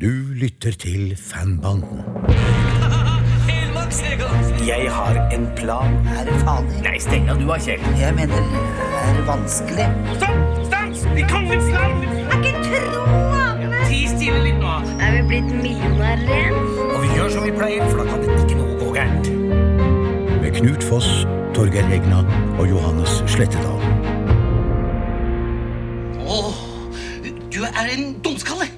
Du lytter til Fanbanden. Jeg har en plan. Er det farlig? Nei, Stella, du har Kjell. Jeg mener, det er vanskelig? Stopp! Stans! I kongens land! Kan ikke tro det! Ti stille litt nå. Er vi blitt millionærer igjen? Og vi gjør som vi pleier, for da kan det ikke noe gå gærent. Med Knut Foss, Torgeir Egna og Johannes Slettedal. Åh, du er en dumskalle.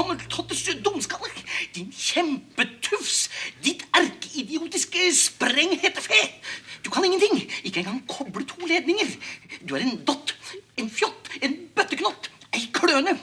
En titommeltotters dumskalle. Din kjempetufs. Ditt erkeidiotiske sprenghetefe. Du kan ingenting. Ikke engang koble to ledninger. Du er en dott, en fjott, en bøtteknott. Ei kløne.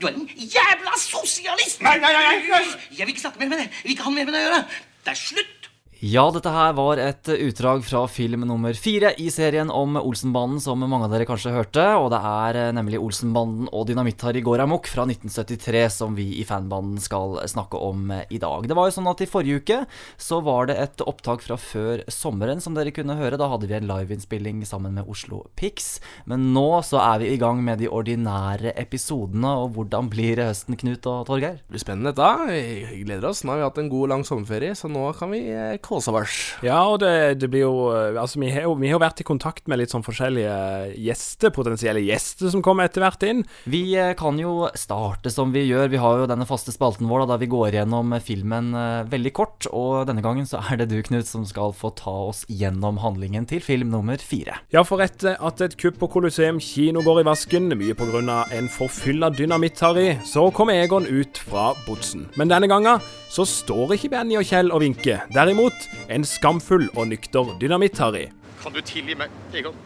Du er en jævla sosialist. Nei, nei, nei, nei. Jeg vil ikke snakke mer med deg. Jeg vil ikke ha mer med deg å gjøre. Det er slutt. Ja, dette her var et utdrag fra film nummer fire i serien om Olsenbanden, som mange av dere kanskje hørte. Og det er eh, nemlig Olsenbanden og Dynamitt-Harry går amok fra 1973 som vi i fanbanden skal snakke om eh, i dag. Det var jo sånn at i forrige uke så var det et opptak fra før sommeren som dere kunne høre. Da hadde vi en liveinnspilling sammen med Oslo Pix. Men nå så er vi i gang med de ordinære episodene, og hvordan blir høsten, Knut og Torgeir? Det blir spennende dette. Vi gleder oss. Nå har vi hatt en god, lang sommerferie, så nå kan vi eh, oss. Ja, og det, det blir jo Altså, vi har jo vi har jo vært i kontakt med litt sånn forskjellige gjester, potensielle gjester som kommer etter hvert inn. Vi eh, kan jo starte som vi gjør. Vi har jo denne faste spalten vår da, der vi går gjennom filmen eh, veldig kort. Og denne gangen så er det du, Knut, som skal få ta oss gjennom handlingen til film nummer fire. Ja, for etter at et kupp på Colosseum kino går i vasken, mye pga. en forfylla dynamitt-Harry, så kommer Egon ut fra botsen. Men denne gangen så står ikke Benny og Kjell og vinker. Derimot en skamfull og nykter dynamitt-Harry. Kan du tilgi meg, Egon?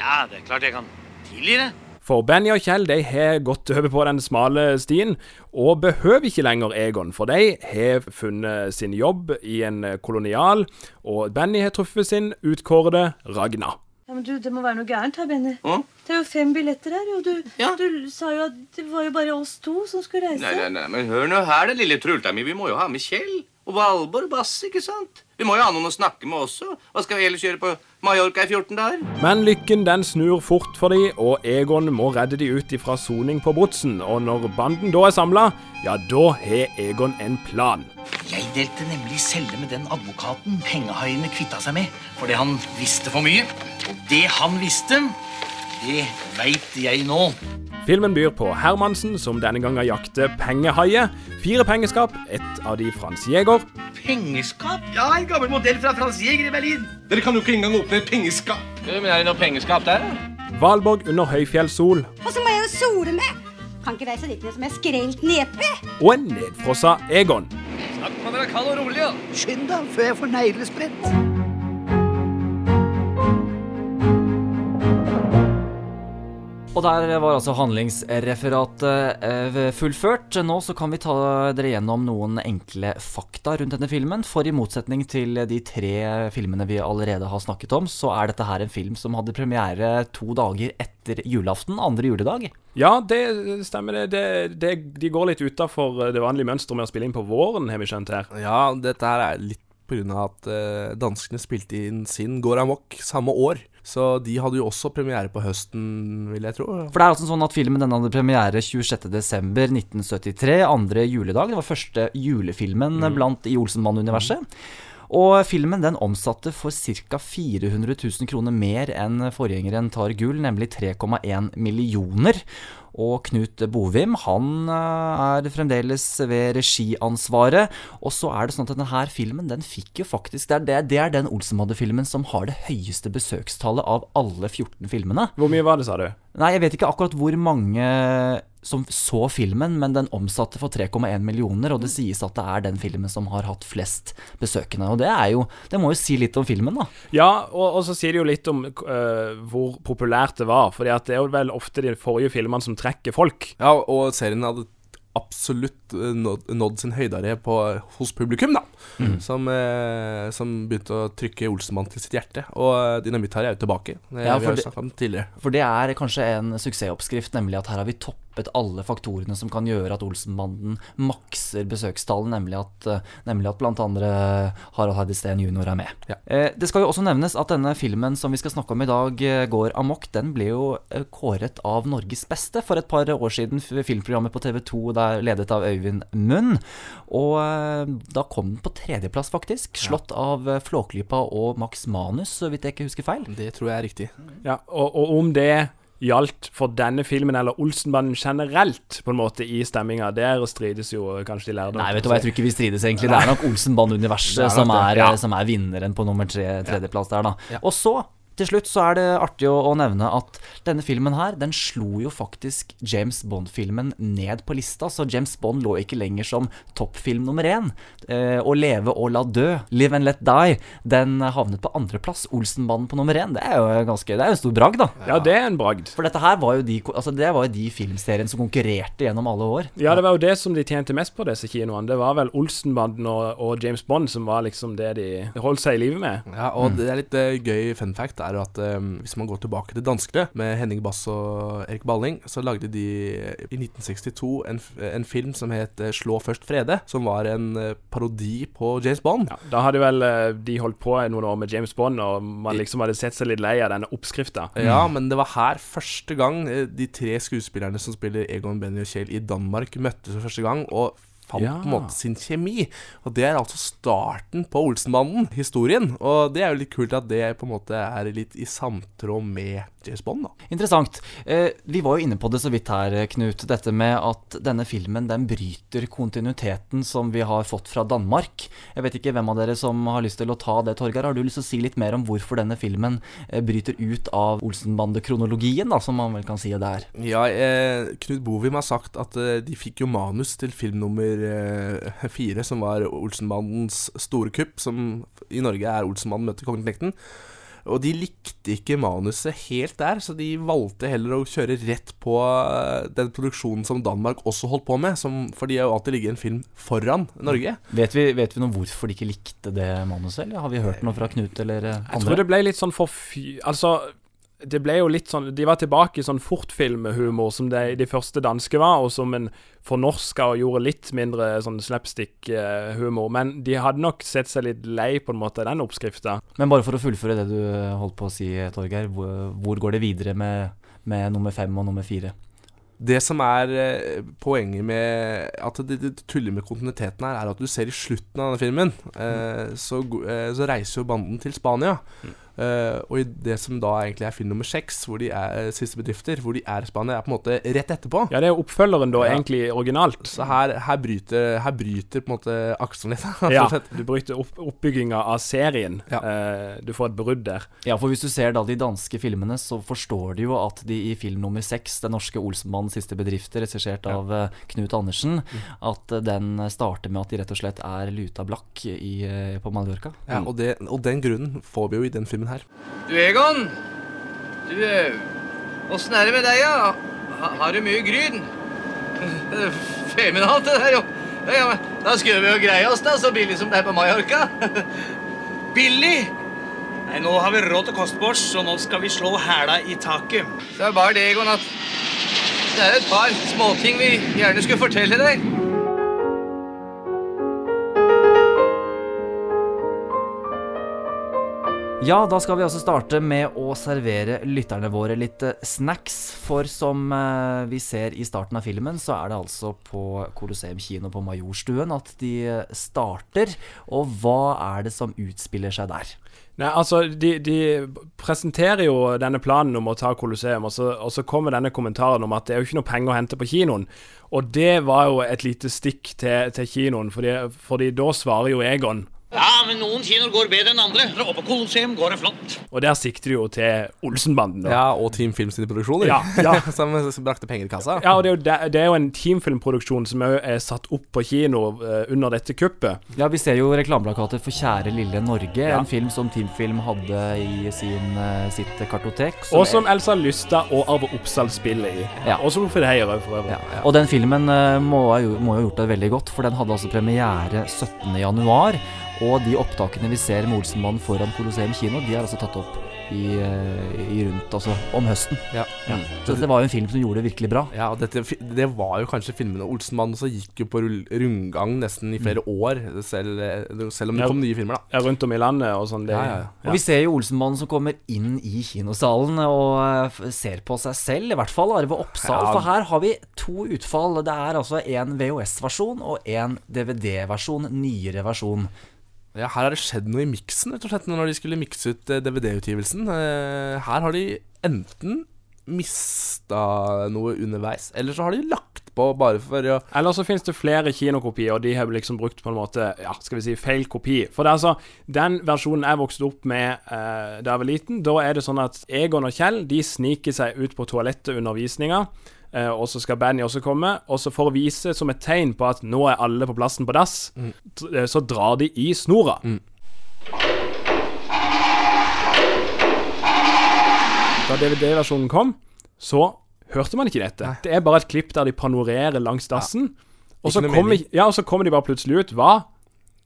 Ja, det er klart jeg kan tilgi det. For Benny og Kjell de har gått over på den smale stien, og behøver ikke lenger Egon, for de har funnet sin jobb i en kolonial, og Benny har truffet sin utkårede Ragna. Ja, men du, Det må være noe gærent her, Benny. Mm? Det er jo fem billetter her, og du, Ja. du sa jo at det var jo bare oss to som skulle reise. Nei, nei, nei, men hør nå her, det lille trulta mi. Vi må jo ha med Kjell. Og Valborg Bass, ikke sant? Vi må jo ha noen å snakke med også. Hva skal vi ellers gjøre på Mallorca i 14 dager? Men lykken den snur fort for de, og Egon må redde de ut ifra soning på Botsen. Og når banden da er samla, ja, da har Egon en plan. Jeg delte nemlig celle med den advokaten pengehaiene kvitta seg med fordi han visste for mye. Og det han visste, det veit jeg nå. Filmen byr på Hermansen, som denne gangen jakter pengehaier. Fire pengeskap, ett av de Frans Jæger. Pengeskap? Ja, en gammel modell fra Frans Jæger i Berlin. Dere kan jo ikke engang åpne et pengeskap. Men er det noe pengeskap der? Valborg under høyfjellssol. Og så må jeg jo sole med. Kan ikke reise dit ned som er skrelt nepe. Og en nedfrossa Egon. Snakk med dere kald og rolig, ja. Skynd deg før jeg får neglesprett. Og der var altså handlingsreferatet eh, fullført. Nå så kan vi ta dere gjennom noen enkle fakta rundt denne filmen. For i motsetning til de tre filmene vi allerede har snakket om, så er dette her en film som hadde premiere to dager etter julaften, andre juledag. Ja, det stemmer. Det, det, det de går litt utafor det vanlige mønsteret med å spille inn på våren, har vi skjønt her. Ja, dette her er litt av at eh, danskene spilte inn sin Går amok samme år. Så de hadde jo også premiere på høsten, vil jeg tro. For det er altså sånn at filmen den hadde premiere 26.12.1973, andre juledag. Det var første julefilmen blant i Olsenmann-universet. Og filmen den omsatte for ca. 400 000 kroner mer enn forgjengeren Tar gull, nemlig 3,1 millioner. Og Knut Bovim han eh, er fremdeles ved regiansvaret. Og så er det sånn at denne filmen den fikk jo faktisk Det er, det, det er den Olsenbande-filmen som har det høyeste besøkstallet av alle 14 filmene. Hvor mye var det, sa du? Nei, jeg vet ikke akkurat hvor mange som så filmen, men den omsatte for 3,1 millioner, og det sies at det er den filmen som har hatt flest besøkende. Og det er jo Det må jo si litt om filmen, da. Ja, og, og så sier det jo litt om uh, hvor populært det var. Fordi at det er jo vel ofte de forrige filmene som trekker folk. Ja, og serien hadde absolutt eh, nådd, nådd sin høydare på, hos publikum, da. Som, eh, som begynte å trykke Olsenmann til sitt hjerte. Og eh, Dynamitt her er jo tilbake. Det, Ja, vi for har det- snakket om det tidligere. For det er kanskje en suksessoppskrift, nemlig at her har vi toppet trumpet alle faktorene som kan gjøre at Olsenbanden makser besøkstallen, nemlig at, eh, nemlig at blant andre Harald Heide Steen jr. er med. Ja. det skal jo også nevnes at denne filmen som vi skal snakke om i dag, eh, går amok, den ble jo eh, kåret av Norges beste for et par år siden, filmprogrammet på TV 2 der ledet av Øyvind Munn. Og eh, da kom den på tredjeplass, faktisk. Slått av eh, Flåklypa og Max Manus, så vidt jeg ikke husker feil. Det tror jeg er riktig. Ja, og, og om det gjaldt for denne filmen eller Olsenbanden generelt, på en måte, i stemminga, der strides jo kanskje de lærde. Nei, vet du hva, jeg tror ikke vi strides egentlig. Det er nok Olsenband-universet er som, er, ja. som er vinneren på nummer tre, tredjeplass der, da. Ja. Og så, til slutt, så er det artig å, å nevne at denne filmen her, den slo jo faktisk James Bond-filmen ned på lista, så James Bond lå ikke lenger som toppfilm nummer én. Eh, å leve og la dø, Live and Let Die, den havnet på andreplass. Olsenbanden på nummer én. Det er jo ganske, det er jo en stor bragd, da. Ja, det er en bragd. For dette her var jo de, altså det var jo de filmseriene som konkurrerte gjennom alle år. Ja, det var jo det som de tjente mest på, disse kinoene. Det var vel Olsenbanden og, og James Bond som var liksom det de holdt seg i live med. Ja, og det er litt uh, gøy fun fact er at um, hvis man går tilbake til danskene, med Henning Bass og Erik Balling, så lagde de i 1962 en, en film som het eh, 'Slå først Frede', som var en eh, parodi på James Bond. Da hadde vel de holdt på i noen år med James Bond, og man liksom hadde sett seg litt lei av denne oppskrifta. Ja, men det var her første gang de tre skuespillerne som spiller Egon, Benny og Kjell i Danmark, møttes for første gang. og fant Ja. på en måte sin kjemi. Og det er altså starten på Olsenbanden, historien. Og det er jo litt kult at det på en måte er litt i samtråd med James Bond, da. Interessant. Eh, vi var jo inne på det så vidt her, Knut. Dette med at denne filmen den bryter kontinuiteten som vi har fått fra Danmark. Jeg vet ikke hvem av dere som har lyst til å ta det, Torgeir. Har du lyst til å si litt mer om hvorfor denne filmen eh, bryter ut av Olsenbande-kronologien, da, som man vel kan si det er? Ja, eh, Knut Bovim har sagt at eh, de fikk jo manus til film nummer eh, fire, som var Olsenbandens store kupp, som i Norge er Olsenbanden møter Kongeklekten. Og de likte ikke manuset helt der, så de valgte heller å kjøre rett på eh, den produksjonen som Danmark også holdt på med, som, for de har jo alltid ligget en film foran Norge. Vet vi, vet vi noe hvorfor de ikke likte det manuset, eller har vi hørt noe fra Knut eller andre? Jeg tror det ble litt sånn for fy... Altså, det ble jo litt sånn De var tilbake i sånn fortfilmhumor som de, de første danske var, og som en fornorska og gjorde litt mindre sånn slapstick-humor. Men de hadde nok sett seg litt lei på en måte den oppskrifta. Men bare for å fullføre det du eh, holdt på å si, Torgeir. Hvor, hvor går det videre med, med nummer fem og nummer fire? Det som er eh, poenget med at det, det tuller med kontinuiteten her, er at du ser i slutten av denne filmen, eh, så, eh, så reiser jo banden til Spania. Eh, og i det som da egentlig er film nummer seks, hvor de er eh, siste bedrifter, hvor de er i Spania, er på en måte rett etterpå. Ja, det er jo oppfølgeren da, Ja. egentlig originalt. Så her, her, bryter, her bryter på en måte akselen litt. Ja, du bryter opp, oppbygginga av serien. Eh, du får et brudd der. Ja, for hvis du ser da de danske filmene, så forstår du jo at de i film nummer seks, Den norske Olsenmannens siste bedrifter, regissert av eh, Knut Andersen, at eh, den starter med at de rett og slett er luta blakk i, på Mallorca. Ja, og, det, og den grunnen får vi jo i den filmen her. Du, Egon. Du, eh, åssen er det med deg, ja? Ha, har du mye gryn? Er det der, jo. Ja, ja, men da skulle vi jo greie oss, da, så billig som det er på Mallorca. Billig? Nei, nå har vi råd til kostbors, så nå skal vi slå hæla i taket. Så er det bare det, Egon, at det er et par småting vi gjerne skulle fortelle deg. Ja, da skal vi også starte med å servere lytterne våre litt eh, snacks. For som eh, vi ser i starten av filmen, så er det altså på Colosseum kino på Majorstuen at de eh, starter. Og hva er det som utspiller seg der? Nei, altså, de, de presenterer jo denne planen om å ta Colosseum, og så, og så kommer denne kommentaren om at det er jo ikke noe penger å hente på kinoen. Og det var jo et lite stikk til, til kinoen, fordi, fordi da svarer jo Egon Ja, men noen kinoer går bedre enn andre. Og på Colosseum går det flott. Og der sikter du jo til Olsenbanden. da. Ja, og Team Film sine produksjoner. Ja, ja. som, som brakte penger i kassa. Ja, og det er, jo, det- det er jo en teamfilmproduksjon som òg er satt opp på kino eh, under dette kuppet. Ja, vi ser jo reklameplakater for Kjære lille Norge, Ja. en film som Teamfilm hadde i sin, eh, sitt kartotek. som Og som Elsa Lysta og Arve Oppsal spiller i. Ja. Og Solfrid Heier òg, for øvrig. Ja. Og den filmen eh, må ha jo- må ha gjort det veldig godt, for den hadde altså premiere 17. Og de opptakene vi ser med Olsenmannen foran Colosseum kino, de er altså tatt opp i, eh, i rundt altså om høsten. Ja. Så det var jo en film som gjorde det virkelig bra. Ja, og dette, det var jo kanskje filmene Olsenmannen også gikk jo på rundgang nesten i flere år, selv, selv om det Ja. kom nye filmer, da. Ja, rundt om i landet og sånn. Det, Ja, ja, ja. Og vi ser jo Olsenmannen som kommer inn i kinosalen og eh, ser på seg selv, i hvert fall Arve Oppsal. Ja. For her har vi to utfall. Det er altså en VHS-versjon og en DVD-versjon, nyere versjon. Ja, her har det skjedd noe i miksen, rett og slett, når de skulle mikse ut eh, DVD-utgivelsen. Eh, Her har de enten mista noe underveis, eller så har de lagt på bare for å Eller så finnes det flere kinokopier, og de har liksom brukt på en måte Ja, skal vi si feil kopi. For det er altså Den versjonen jeg vokste opp med eh, da jeg var liten, da er det sånn at Egon og Kjell De sniker seg ut på toalettet under visninga. Eh, og så skal Benny også komme, og så for å vise som et tegn på at nå er alle på plassen på dass, t- eh, så drar de i snora. Da DVD-versjonen kom, så hørte man ikke dette. Det er bare et klipp der de panorerer langs dassen. Og, så kommer, ja, kommer de bare plutselig ut. Hva?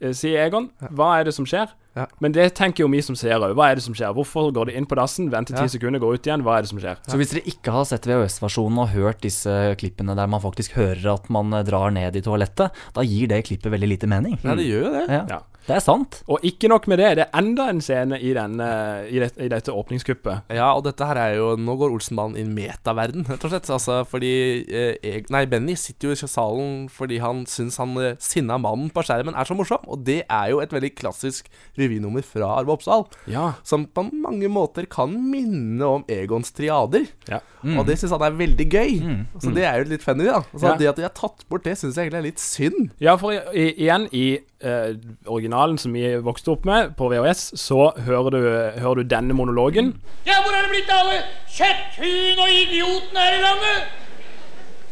Eh, Sier Egon. Hva er det som skjer? Ja. Men det tenker jo vi som ser òg. Hva er det som skjer? Hvorfor går de inn på dassen, venter ti Ja. sekunder, går ut igjen? Hva er det som skjer? Så hvis dere ikke har sett VHS-versjonen og hørt disse klippene der man faktisk hører at man eh, drar ned i toalettet, da gir det klippet veldig lite mening. Ja, det gjør jo det. Ja. Det er sant. Og ikke nok med det, det er enda en scene i, denne, i, det, i dette åpningskuppet. Ja, og dette her er jo Nå går Olsenbanen inn metaverden, rett og slett. Altså, fordi eh, Nei, Benny sitter jo i salen fordi han syns han eh, sinna mannen på skjermen er så morsom. Og det er jo et veldig klassisk revynummer fra Arve Oppsal. Ja. Som på mange måter kan minne om Egons triader. Ja. Og det syns han er veldig gøy. Så det er jo litt funny, da. Så Ja. det at de har tatt bort det, syns jeg egentlig er litt synd. Ja, for i, i, igjen, i eh, originalen som vi vokste opp med, på VHS, så hører du, hører du denne monologen. Ja, hvor er det blitt av alle kjøtthuen og idiotene her i landet?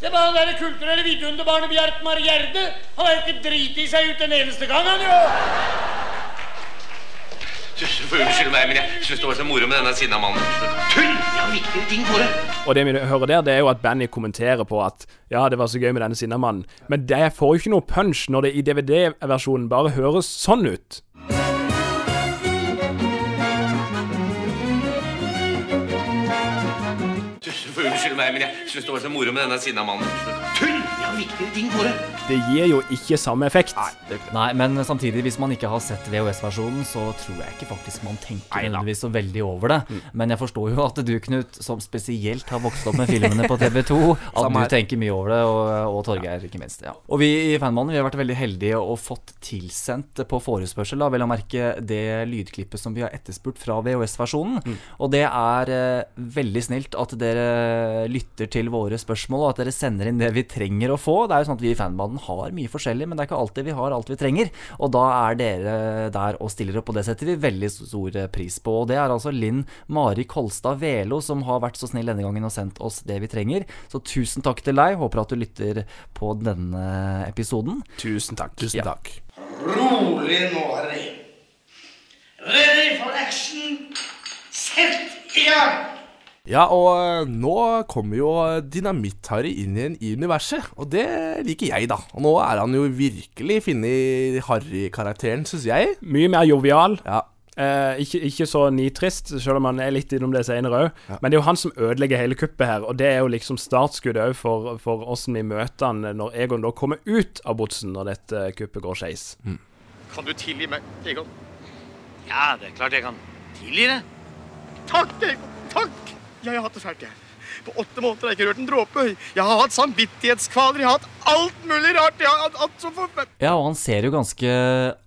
Se på han der kulturelle vidunderbarnet Bjartmar Gjerde. Han har jo ikke driti seg ut en eneste gang, han jo. Unnskylde meg, men jeg syns det var så moro med denne sinna mannen. Tull! Jeg har viktigere ting for det. Og det vi hører der, det er jo at Benny kommenterer på at ja, det var så gøy med denne sinnamannen. Men det får jo ikke noe punch når det i DVD-versjonen bare høres sånn ut. Men jeg syns det var så moro med denne sinna mannen. Tull! Jeg har viktigere ting for det. Det gir jo ikke samme effekt. Nei, men samtidig, hvis man ikke har sett VHS-versjonen, så tror jeg ikke faktisk man tenker nødvendigvis så veldig over det. Men jeg forstår jo at du, Knut, som spesielt har vokst opp med filmene på TV2, at du tenker mye over det, og, og Torgeir, ikke minst. Ja. Og vi i Fanmannen vi har vært veldig heldige og fått tilsendt på forespørsel, da, vel å merke, det lydklippet som vi har etterspurt fra VHS-versjonen. Og det er eh, veldig snilt at dere lytter til våre spørsmål, og at dere sender inn det vi trenger å få. Det er jo sånn at vi i fanbanden har mye forskjellig, men det er ikke alltid vi har alt vi trenger. Og da er dere der og stiller opp, og det setter vi veldig stor pris på. Og det er altså Linn Mari Kolstad Velo som har vært så snill denne gangen og sendt oss det vi trenger. Så tusen takk til deg. Håper at du lytter på denne episoden. Tusen takk. Tusen Ja. takk. Rolig nå, Harry. Ready for action. Sett i gang! Ja, og eh, nå kommer jo Dynamitt-Harry inn igjen i universet, og det liker jeg, da. Og nå er han jo virkelig funnet Harry-karakteren, syns jeg. Mye mer jovial. Ja. Eh, ikke, ikke så nitrist, selv om han er litt innom det senere òg. Men det er jo han som ødelegger hele kuppet her, og det er jo liksom startskuddet òg for, for åssen vi møter han når Egon da kommer ut av botsen når dette kuppet går skeis. Kan du tilgi meg, Egon? Ja, det er klart jeg kan tilgi det. Takk, Egon. Takk. Jeg har hatt det fælt, jeg. På åtte måneder har jeg ikke rørt en dråpe. Jeg har hatt samvittighetskvaler. Jeg har hatt alt mulig rart. Jeg har hatt så for... Ja, og han ser jo ganske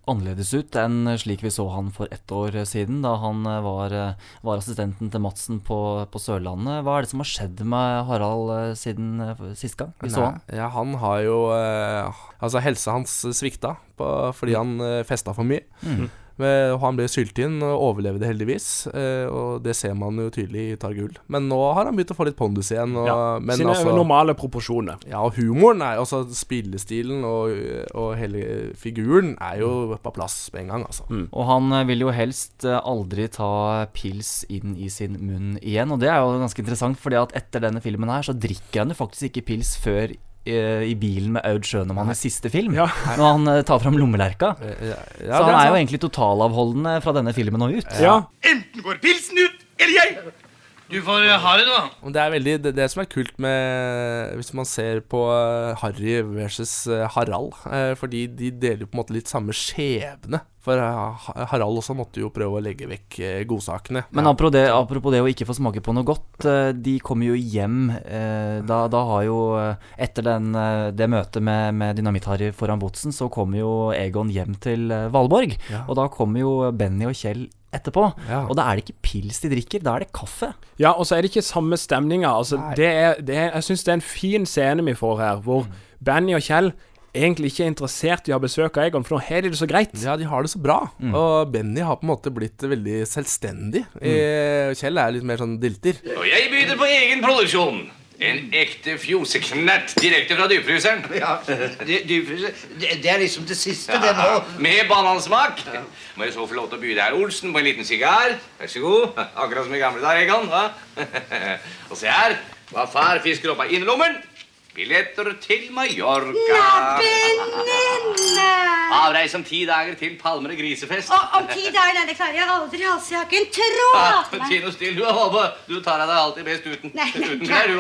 annerledes ut enn slik vi så han for ett år siden, da han eh, var, eh, var assistenten til Madsen på, på Sørlandet. Hva er det som har skjedd med Harald eh, siden sist gang vi så han? Ja, han har jo eh, Altså, helsa hans svikta på, fordi han uh, festa for mye. Mhm. Men han ble sylt inn og overlevde heldigvis, eh, og det ser man jo tydelig i Tar gull. Men nå har han begynt å få litt pondus igjen. Og, Ja, men Sine altså, normale proporsjoner. ja, og humoren, er, altså spillestilen og, og hele figuren er jo på plass med en gang, altså. Og han eh, vil jo helst eh, aldri ta pils inn i sin munn igjen, og det er jo ganske interessant, fordi at etter denne filmen her så drikker han jo faktisk ikke pils før i bilen med Aud Schønemann i siste film, Ja. når han eh, tar fram lommelerka. Ja, Så han er jo egentlig totalavholdende fra denne filmen og ut. Ja. Enten går pilsen ut, Eller jeg! Du får Harry ha det, du, da. Det er veldig det, det som er kult med Hvis man ser på eh, Harry versus eh, Harald eh, Fordi de deler jo på en måte litt samme skjebne. For eh, Harald også måtte jo prøve å legge vekk eh, godsakene. Men apropos det, apropos det å ikke få smake på noe godt, eh, de kommer jo hjem. eh, Da, da har jo Etter den, det møtet med, med Dynamitt-Harry foran botsen, så kommer jo Egon hjem til Valborg. Ja. Og da kommer jo Benny og Kjell etterpå. Ja. Og da er det ikke pils de drikker, da er det kaffe. Ja, og så er det ikke samme stemninga. Altså, det er, det er, jeg syns det er en fin scene vi får her, hvor Benny og Kjell egentlig ikke er interessert i å ha besøk av Egon, for nå har de det så greit. Ja, de har det så bra. Og Benny har på en måte blitt veldig selvstendig. Mm. Kjell er litt mer sånn dilter. Og jeg byr på egen produksjon. En ekte fjoseknert direkte fra dypfryseren. Ja, det, det, er liksom det siste, det nå. Med banansmak. Må jeg så få lov til å by deg, Olsen, på en liten sigar. Vær så god. Akkurat som i gamle dager, Egon. Og se her. Hva far fisker opp av innerlommen. Billetter til Mallorca. Venninne! Avreis om ti dager til Palmer og grisefest. Og om ti dager, nei, det klarer jeg aldri. Altså, jeg har ikke en tråd. Ti noe still, du, Håvard. Du tar av deg alltid best uten, Nei, uten klær, du?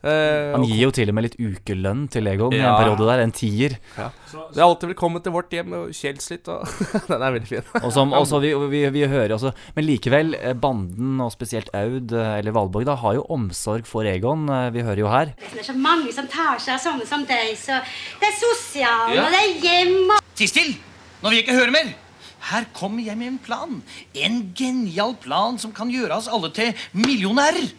Eh, Han gir jo til og med litt ukelønn til Egon i en periode der, en tier. ja. Det er alltid velkommen til vårt hjem og Kjells litt, og Den er veldig fin. Og som, også, vi, vi, vi hører også Men likevel, eh, banden, og spesielt Aud, eh, eller Valborg, da, har jo omsorg for Egon. Vi hører jo her. Det er så mange som tar seg av sånne som deg, så det er sosial, Ja. og det er hjem og Ti still! Nå vil jeg ikke høre mer. Her kommer jeg med en plan. En genial plan som kan gjøre oss alle til millionærer.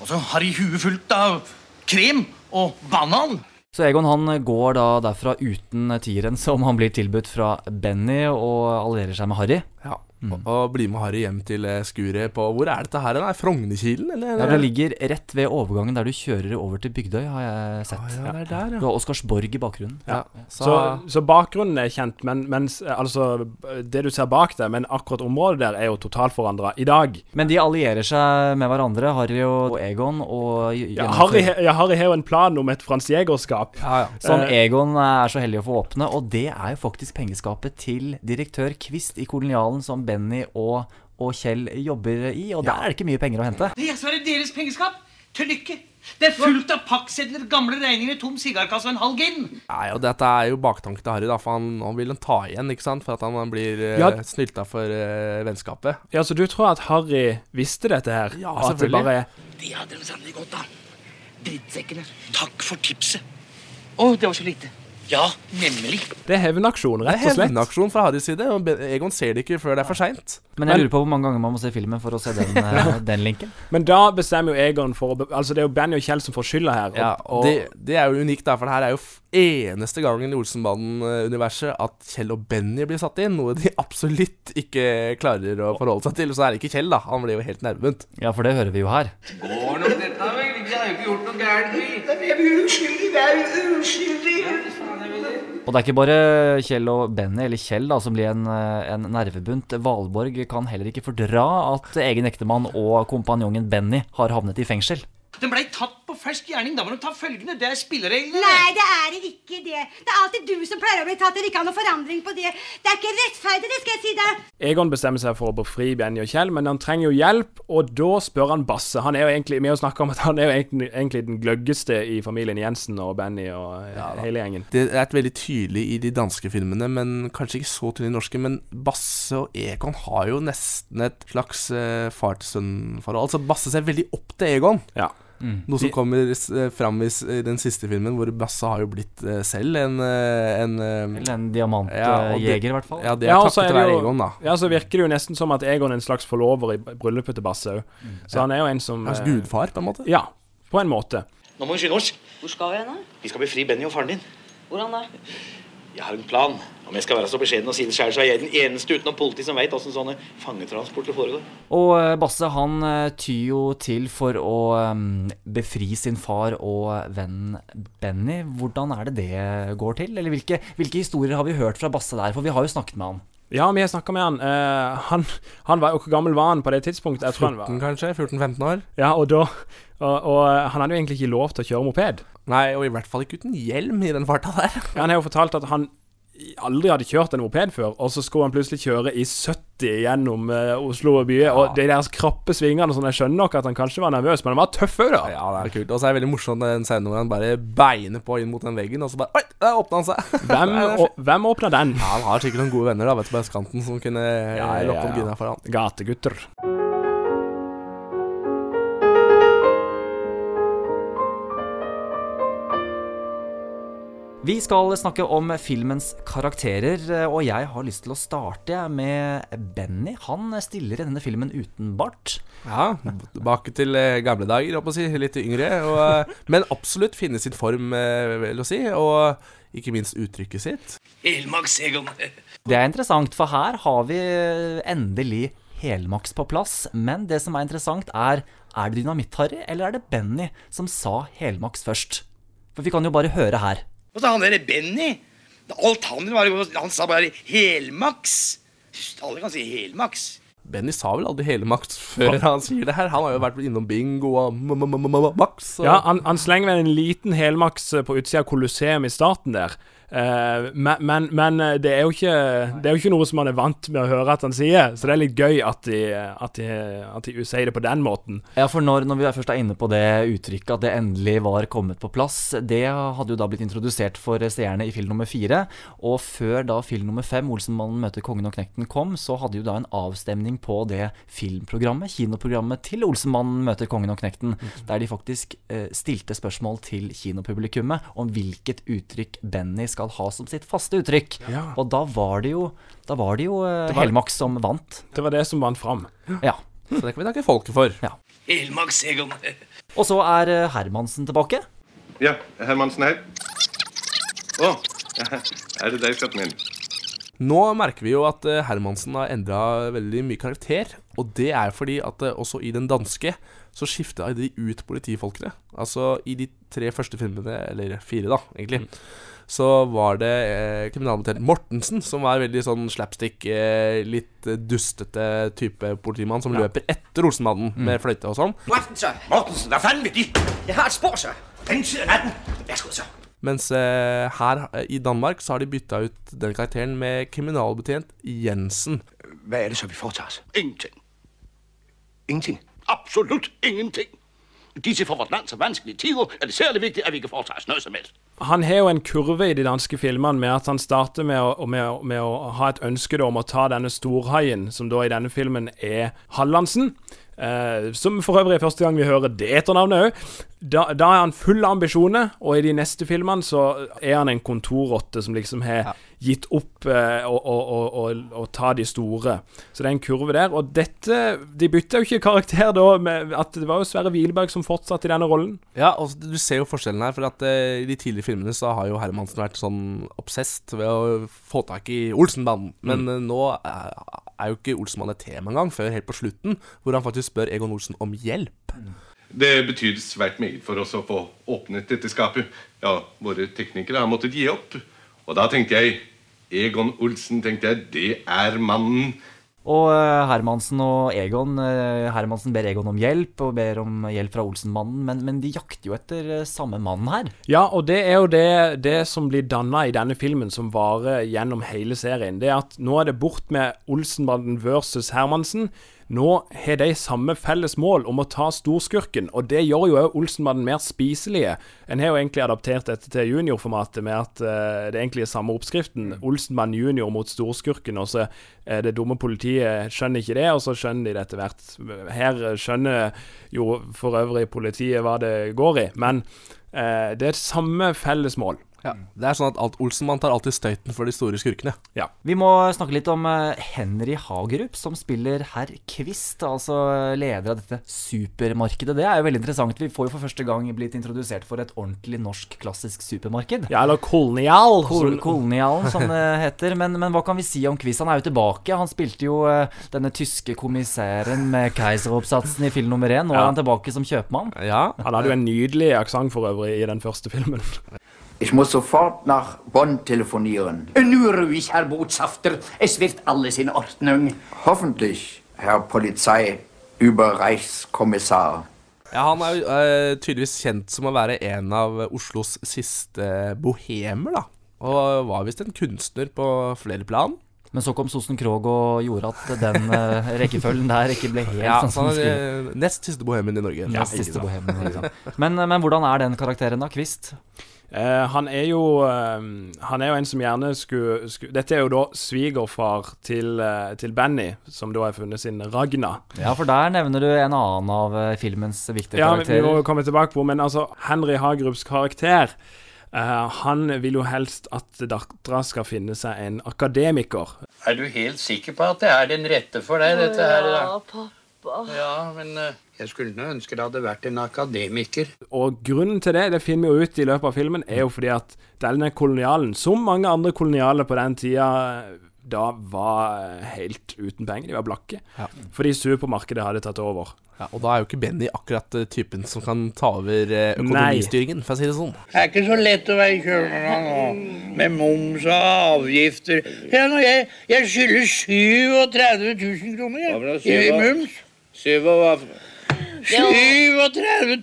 Og så har de huet fullt av krem og banan. Så Egon han går da derfra uten tieren som han blir tilbudt fra Benny, og allierer seg med Harry. Ja. Og, og bli med Harry hjem til eh, skuret på Hvor er dette her? Er Frognerkilen, eller? Ja, Det ligger rett ved overgangen der du kjører over til Bygdøy, har jeg sett. Ah, ja, det er der, ja. Du har Oscarsborg i bakgrunnen. Ja. Så, Så, så bakgrunnen er kjent, men mens, altså, det du ser bak deg, men akkurat området der er jo totalforandra i dag. Men de allierer seg med hverandre, Harry og Egon, og Ja, Harry, ja, Harry har jo en plan om et fransjegerskap. ja, ja. Som Eh, Egon er så heldig å få åpne, og det er jo faktisk pengeskapet til direktør Kvist i Kolonialen, som Benny og, og Kjell jobber i, og der er det ikke mye penger å hente. Det er være deres pengeskap. Til lykke. Det er fullt av pakksedler, gamle regninger, tom sigarkasse og en halv gin. Nei, og dette er jo baktanken til Harry, da, for han, han vil han ta igjen, ikke sant? For at han blir eh, Ja. snylta for uh, vennskapet. Ja, Så du tror at Harry visste dette her? Ja, selvfølgelig. bare Det hadde de sannelig godt av. Drittsekkene. Takk for tipset. Å, det var så lite. Ja, nemlig. Det er hevnaksjon, Det rett er og slett. hevnaksjon fra Harrys side, og Egon ser det ikke før det er for seint. Men jeg lurer på hvor mange ganger man må se filmen for å se den, eh, den linken. Men da bestemmer jo Egon for å be Altså, det er jo Benny og Kjell som får skylda her. Ja, og det, det er jo unikt, da, for det her er jo f- eneste gangen i Olsenbanden-universet at Kjell og Benny blir satt inn, noe de absolutt ikke klarer å forholde seg til. Og så er det ikke Kjell, da. Han blir jo helt nervebunt. Ja, for det hører vi jo her. Går nok dette, vel? Vi har jo ikke gjort noe gærent, vi. Vi er uskyldige, vi er uskyldige. Og det er ikke bare Kjell og Benny, eller Kjell, da, som blir en, eh, en nervebunt. Valborg kan heller ikke fordra at egen ektemann og kompanjongen Benny har havnet i fengsel. Den blei tatt på fersk gjerning. Da må de ta følgende. Det er spillereglene. Nei, det er ikke det. Det er alltid du som pleier å bli tatt. Det er ikke noe forandring på det. Det er ikke rettferdig, det skal jeg si deg. Egon bestemmer seg for å befri Benny og Kjell, men han trenger jo hjelp, og da spør han Basse. Han er jo egentlig Vi har snakka om at han er jo egentlig, egentlig den gløggeste i familien Jensen og Benny og ja, hele gjengen. Det er et veldig tydelig i de danske filmene, men kanskje ikke så tydelig i norske. Men Basse og Egon har jo nesten et slags uh, far-til-sønn-forhold. Altså Basse ser veldig opp til Egon. Ja. Noe som kommer uh, fram i, den siste filmen, hvor Basse har jo blitt eh, selv en, eh, en eh, en ja, diamantjeger, i hvert fall. Ja, det er Ja, takket er det være Egon, da. Ja, så virker det jo nesten som at Egon er en slags forlover i bryllupet til Basse òg. Så han er jo en som Hans eh, gudfar, på en måte. Ja, på en måte. Nå må vi skynde oss. Hvor skal vi hen. Vi skal befri Benny og faren din. Hvordan da? Jeg har en plan. Om jeg skal være så beskjeden og si det selv, så er jeg den eneste utenom politi som vet åssen sånne fangetransporter foregår. Og eh, Basse han eh, tyr jo til for å eh, befri sin far og venn Benny. Hvordan er det det går til? Eller hvilke, hvilke historier har vi hørt fra Basse der? For vi har jo snakket med han. Ja, vi har snakka med han. Uh, han. Han var jo Hvor gammel var han på det tidspunktet? Jeg tror han var 14 kanskje? 14-15 år? Ja, og da og, og han hadde jo egentlig ikke lov til å kjøre moped. Nei, og i hvert fall ikke uten hjelm i den farta der. Ja, han har jo fortalt at han aldri hadde kjørt en moped før, og så skulle han plutselig kjøre i 70 gjennom uh, Oslo og by. Og de der krappe svingene sånn, Jeg skjønner nok at han kanskje var nervøs, men han var tøff òg, da. Ja, det er kult. Og så er det veldig morsomt den scenen hvor han bare beiner på inn mot den veggen, og så bare Oi, der åpna han seg! Hvem, er hvem åpna den? Ja, Han har sikkert noen gode venner da, vet du, på østkanten som kunne ja, lokke opp Gina for han. Gategutter. Vi skal snakke om filmens karakterer, og jeg har lyst til å starte med Benny. Han stiller i denne filmen uten bart. Ja, tilbake til eh, gamle dager, holdt på å si. Litt yngre. Og, eh, men absolutt finne sin form, eh, vil jeg si. Og ikke minst uttrykket sitt. Helmaks, Egon. Det er interessant, for her har vi endelig helmaks på plass. Men det som er interessant, er er det Dynamitt-Harry, eller er det Benny som sa helmaks først? For vi kan jo bare høre her. Og så han derre Benny. Alt han var Han sa bare helmaks. Alle kan si helmaks. Benny sa vel aldri hele makt før han sier det her. Han har jo vært innom bingo og maks. og- Ja, han, han slenger vel en liten helmaks på utsida av Colosseum i starten der. Eh, men men, men eh, det, er ikke, det er jo ikke noe som man er vant med å høre at han sier, så det er litt gøy at de, at de, at de sier det på den måten. Ja, for når, når vi først er inne på det uttrykket at det endelig var kommet på plass, det hadde jo da blitt introdusert for seerne i film nummer fire. Og før da film nummer fem, 'Olsenmannen møter kongen og knekten', kom, så hadde jo da en avstemning på det filmprogrammet, kinoprogrammet til 'Olsenmannen møter kongen og knekten', der de faktisk eh, stilte spørsmål til kinopublikummet om hvilket uttrykk Benny skal ha som sitt faste uttrykk. Ja. Og da var det jo, da var det jo eh, Det var- Helmaks som vant. Det var det som vant fram. Ja. Så det kan vi takke folket for. Ja. Helmaks, Egon. Og så er eh, Hermansen tilbake. Ja, Hermansen her. Å, er det deg, skatten min? Nå merker vi jo at eh, Hermansen har endra veldig mye karakter. Og det er fordi at også i den danske så skifta de ut politifolkene. Altså i de tre første filmene, eller fire da, egentlig, så var det eh, kriminalbetjent Mortensen som var veldig sånn slapstick, eh, litt eh, dustete type politimann som Ja. løper etter Olsenmannen Mm. med fløyte og sånn. Mortensen. Mortensen, hva faen vil De? Jeg har et spor, sir. Den tid Vær så god, sir. Mens eh, her eh, i Danmark så har de bytta ut den karakteren med kriminalbetjent Jensen. Hva er det så, vi foretar oss? Ingenting. Ingenting. Absolutt ingenting. Disse for vårt land så vanskelige tider er det særlig viktig at vi ikke foretar oss noe som helst. Han har jo en kurve i de danske filmene med at han starter med å, med, med å ha et ønske om å ta denne storhaien, som da i denne filmen er Hallandsen. Eh, som for øvrig er første gang vi hører det etternavnet òg. Da, da er han full av ambisjoner, og i de neste filmene så er han en kontorrotte som liksom har gitt opp eh, å, å, å, ta de store. Så det er en kurve der. Og dette De bytta jo ikke karakter da, med at det var jo Sverre Wielberg som fortsatte i denne rollen. Ja, og du ser jo forskjellen her, for at eh, i de tidlige filmene så har jo Hermansen vært sånn obsesst ved å få tak i Olsenbanden. Men Mm. eh, nå er, er jo ikke Olsenmann et tema engang, før helt på slutten, hvor han faktisk spør Egon Olsen om hjelp. Det betyr svært meget for oss å få åpnet dette skapet. Ja, våre teknikere har måttet gi opp. Og da tenkte jeg Egon Olsen, tenkte jeg, det er mannen. Og eh, Hermansen og Egon eh, Hermansen ber Egon om hjelp, og ber om hjelp fra Olsenmannen, men, men de jakter jo etter eh, samme mannen her. Ja, og det er jo det, det som blir danna i denne filmen, som varer gjennom hele serien. Det er at nå er det bort med Olsenmannen versus Hermansen. Nå har de samme felles mål om å ta storskurken, og det gjør jo òg Olsenmannen mer spiselige. En har jo egentlig adaptert dette til juniorformatet med at uh, det egentlig er samme oppskriften. Olsenmann junior mot storskurken, og så er det dumme politiet skjønner ikke det, og så skjønner de det etter hvert. Her skjønner jo for øvrig politiet hva det går i, men uh, det er samme felles mål. Ja, Det er sånn at alt Olsenmann tar alltid støyten for de store skurkene. Ja. Vi må snakke litt om eh, Henry Hagerup, som spiller herr Kvist, altså leder av dette supermarkedet. Det er jo veldig interessant. Vi får jo for første gang blitt introdusert for et ordentlig norsk klassisk supermarked. Ja, eller kolonial. Kol som- kolonialen, som det heter. Men, men hva kan vi si om Kvist? Han er jo tilbake. Han spilte jo eh, denne tyske kommissæren med keiseroppsatsen i film nummer én. Nå Ja. er han tilbake som kjøpmann. Ja, Han hadde jo en nydelig aksent for øvrig i den første filmen. Ich muss sofort nach Bonn telefonieren. Nur ruhig, Herr Botschafter. Es wird alles in Ordnung. Hoffentlich, Herr Polizeiüberreichskommissar. Ja, Han er eh, tydeligvis kjent som å være en av Oslos siste bohemer, da. Og var visst en kunstner på flere plan. Men så kom Sosen Krog og gjorde at den uh, rekkefølgen der ikke ble helt Ja, sånn som den skulle. eh, nest siste bohemen i Norge. Nest siste bohemen, liksom. Men, men hvordan er den karakteren da, Kvist? Eh, han er jo eh, Han er jo en som gjerne skulle, skulle Dette er jo da svigerfar til, eh, til Benny, som da har funnet sin Ragna. Ja, for der nevner du en annen av filmens viktige Ja, vi- vi må komme tilbake på Men altså, Henry Hagerups karakter eh, Han vil jo helst at dattera skal finne seg en akademiker. Er du helt sikker på at det er den rette for deg, dette her? da? Ja, pappa. Ja, men eh, jeg skulle nå ønske det hadde vært en akademiker. Og grunnen til det, det finner vi jo ut i løpet av filmen, er jo fordi at denne kolonialen, som mange andre kolonialer på den tida, da var eh, helt uten penger. De var blakke. Fordi supermarkedet hadde tatt over. Ja, og da er jo ikke Benny akkurat eh, typen som kan ta over eh, økonomistyringen, for å si det sånn. Det er ikke så lett å være kjøpmann nå, med moms og avgifter. Ja, når jeg, jeg skylder 37 000 kroner jeg, i moms. 37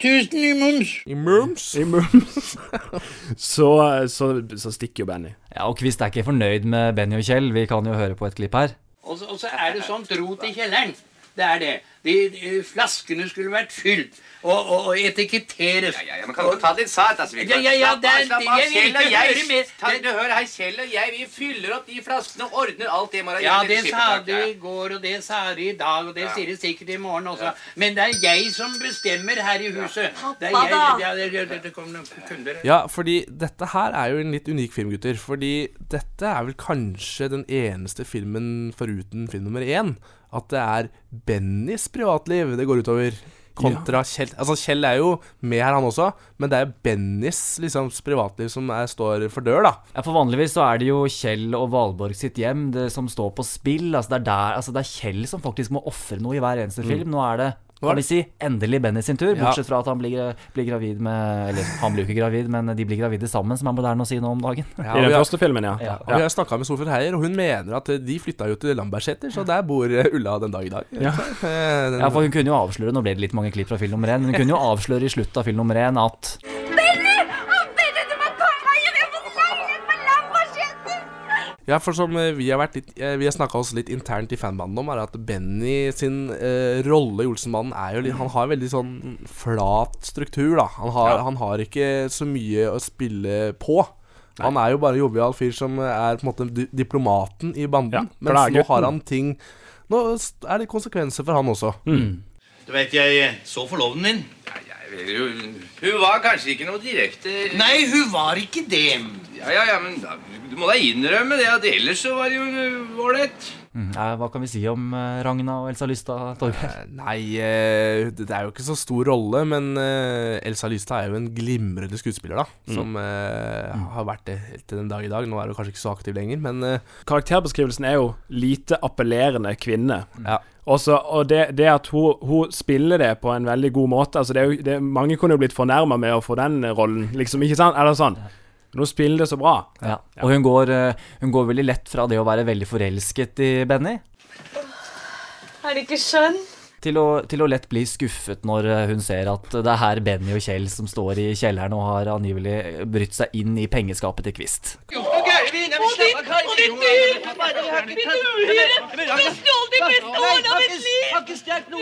000 i moms. I mums? I mums. så, så, så stikker jo Benny. Ja, og Kvist er ikke fornøyd med Benny og Kjell. Vi kan jo høre på et klipp her. Og så, og så er det sånt rot i kjelleren. Det er det. De, de flaskene skulle vært fylt og, og, og etiketteres. Ja, ja, ja, men kan du ta det litt sart, altså? Ja, ja, ja, det er- Slapp av, Kjell og jeg. Ta, du hører her, Kjell og jeg, vi fyller opp de flaskene og ordner alt det Mara. Ja, det sa de du i går, og det sa du i dag, og det Ja. sier du sikkert i morgen også. Men det er jeg som bestemmer her i huset. Det er jeg, ja, det, det, det kommer noen kunder. Ja, fordi dette her er jo en litt unik film, gutter. Fordi dette er vel kanskje den eneste filmen foruten film nummer én at det er Bennys privatliv det går utover. Kontra Kjell. Altså Kjell er jo med her, han også, men det er Bennys liksom, privatliv som er, står for dør, da. Ja, for Vanligvis så er det jo Kjell og Valborg sitt hjem det som står på spill. Altså Det er, der, altså det er Kjell som faktisk må ofre noe i hver eneste Mm. film. Nå er det kan vi si, endelig Benny sin tur. Bortsett fra at han blir, blir gravid med Eller han blir jo ikke gravid, men de blir gravide sammen, som er moderne å si nå om dagen. Ja, I den første filmen, ja. Og vi har snakka med Solfrid Heier, og hun mener at eh, de flytta jo til Lambertseter, så der bor eh, Ulla den dag i dag. Ja. Eh, Ja, for hun kunne jo avsløre Nå ble det litt mange klipp fra film nummer én, men hun kunne jo avsløre i slutten av film nummer én at Ja, for som eh, vi har, vært litt, eh, vi har snakka oss litt internt i fanbanden om, er at Benny sin eh, rolle i Olsenmannen er jo litt Han har veldig sånn flat struktur, da. Han har, Ja. han har ikke så mye å spille på. Han er jo bare jovial fyr som er på en måte diplomaten i banden. Ja, mens nå har han ting Nå er det konsekvenser for han også. Du vet, jeg så forloveden din. Hun var kanskje ikke noe direkte Nei, hun var ikke det. Ja, ja, ja, men da, du må da innrømme det at ellers så var det jo øh, ålreit. mm, eh, Hva kan vi si om eh, Ragna og Elsa Lystad, Torgeir? Nei, eh, det er jo ikke så stor rolle, men eh, Elsa Lystad er jo en glimrende skuespiller, da. Mm. Som mm. har vært det helt til den dag i dag. Nå er hun kanskje ikke så aktiv lenger, men eh, Karakterbeskrivelsen er jo lite appellerende kvinne. Ja. Også, og det, det at hun, hun spiller det på en veldig god måte altså det er jo, det, Mange kunne jo blitt fornærma med å få den rollen, liksom. Ikke sant? Eller sånn. Men hun spiller det så bra. Ja. Og hun går, eh, hun går veldig lett fra det å være veldig forelsket i Benny, Er det ikke skjønn? til å, til å lett bli skuffet når eh, hun ser at det er her Benny og Kjell som står i kjelleren og har angivelig brytt seg inn i pengeskapet til Kvist. Parakvitt uhyre! Du stjal de beste årene av mitt liv!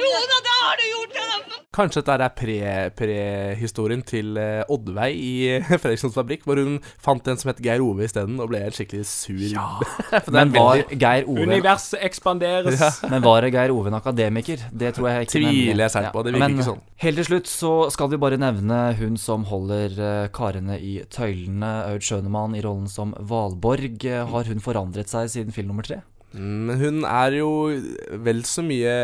Jo da, det har du gjort! Kanskje dette er pre- prehistorien til eh, Oddveig i Fredrikssons fabrikk, hvor hun fant en som het Geir Ove isteden, og ble helt skikkelig sur. For er Men var veldig- Geir Ove Universet ekspanderes. Ja. Men var Geir Ove en akademiker? Det tror jeg ikke. Tviler jeg sterkt på, det virker Men ikke sånn. Helt til slutt så skal vi bare nevne hun som holder eh, karene i tøylene, Aud Schønemann i rollen som Valborg. Eh, Har hun forandret seg siden film nummer tre? Men hun er jo vel så mye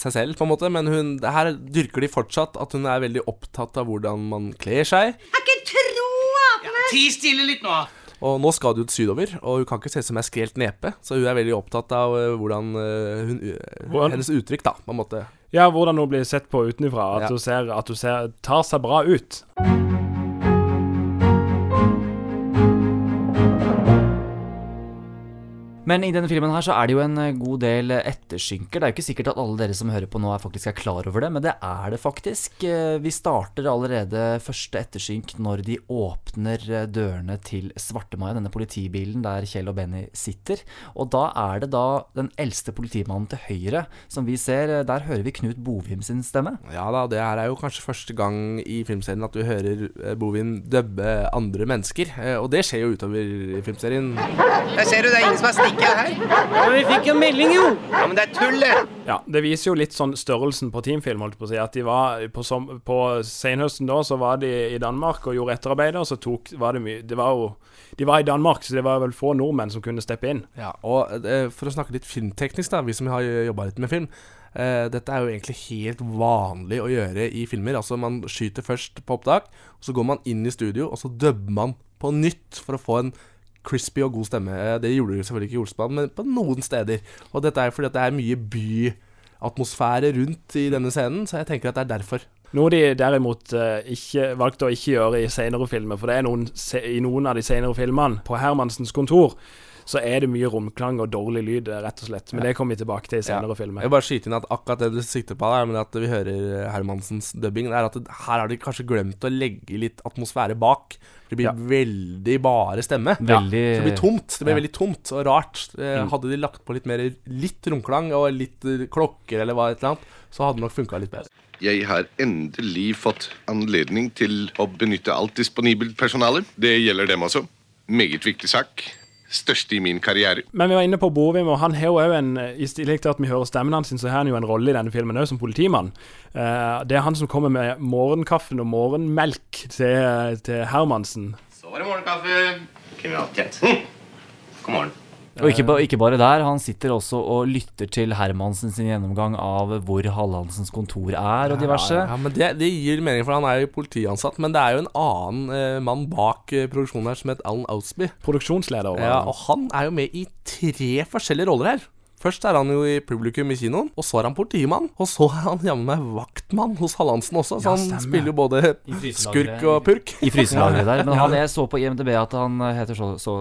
seg selv, på en måte. Men hun, her dyrker de fortsatt at hun er veldig opptatt av hvordan man kler seg. Jeg kan tro at Ja, ti stille litt nå. Og nå skal det jo sydover, og hun kan ikke se ut som ei skrelt nepe. Så hun er veldig opptatt av eh, hvordan eh, hun, eh, Hvordan- Hennes uttrykk, da, på en måte. Ja, hvordan hun blir sett på utenfra. At Ja. ser at hun ser, tar seg bra ut. Men i denne filmen her så er det jo en eh, god del eh, ettersynker. Det er jo ikke sikkert at alle dere som hører på nå er faktisk er klar over det, men det er det faktisk. Eh, Vi starter allerede første ettersynk når de åpner dørene til Svartemaja, denne politibilen der Kjell og Benny sitter. Og da er det da den eldste politimannen til høyre som vi ser. Der hører vi Knut Bovim sin stemme. Ja da, det her er jo kanskje første gang i filmserien at du hører Bovim Bovin dubbe andre mennesker. Og det skjer jo utover i filmserien. Der ser du, det er ingen som har stikket her. Ja, men Vi fikk jo melding, jo. Ja, Men det er tullet. Ja, Det viser jo litt sånn størrelsen på teamfilm. holdt jeg på å si At de var På, som, på senhøsten da så var de i Danmark og gjorde etterarbeidet, og så tok var det mye Det var jo De var i Danmark, så det var vel få nordmenn som kunne steppe inn. Ja, og eh, For å snakke litt filmteknisk, da, vi som har jobba litt med film. Uh, dette er jo egentlig helt vanlig å gjøre i filmer. Altså Man skyter først på opptak, så går man inn i studio, og så dubber man på nytt for å få en crispy og god stemme. Eh, Det gjorde du selvfølgelig ikke i Olsmann, men på noen steder. Og dette er fordi det er mye byatmosfære rundt i denne scenen, så jeg tenker at det er derfor. Noe de derimot eh, ikke valgte å ikke gjøre i senere filmer, for det er noen, i noen av de senere filmene på Hermansens kontor så er det mye romklang og dårlig lyd, eh, rett og slett. Men det kommer vi tilbake til i senere filmer. Jeg vil bare skyte inn at akkurat det du sikter på, der, men at vi hører Hermansens dubbing, det er at det, her har de kanskje glemt å legge litt atmosfære bak. Det blir Ja. veldig bare stemme. Veldig- Så det blir tomt. Det blir Ja. veldig tomt og rart. Eh, Mm. Hadde de lagt på litt mer litt romklang og litt eh, klokker eller hva et eller annet, så hadde det nok funka litt bedre. Jeg har endelig fått anledning til å benytte alt disponibelt personale. Det gjelder dem også. Meget viktig sak. Største i min karriere. Men vi var inne på Bovim, og han har jo en I tillegg til at vi hører stemmen hans, så har han jo en rolle i denne filmen òg, som politimann. Eh, det er han som kommer med morgenkaffen og morgenmelk til, til Hermansen. Så var det morgenkaffe. Kriminaltjeneste. God morgen. Og ikke, ba, ikke bare der, han sitter også og lytter til Hermansen sin gjennomgang av hvor Hallandsens kontor er, og diverse. Ja, ja, men det, det gir mening, for han er jo politiansatt. Men det er jo en annen eh, mann bak eh, produksjonen her som het Alan Ausby. Produksjonsleder. Ja, og han er jo med i tre forskjellige roller her. Først er han jo i publikum i kinoen, og så er han politimann. Og så er han jammen meg vaktmann hos Hallandsen også, så Ja, han spiller jo både skurk og purk. I fryselageret der. Men han, jeg så på IMDb at han heter så, så,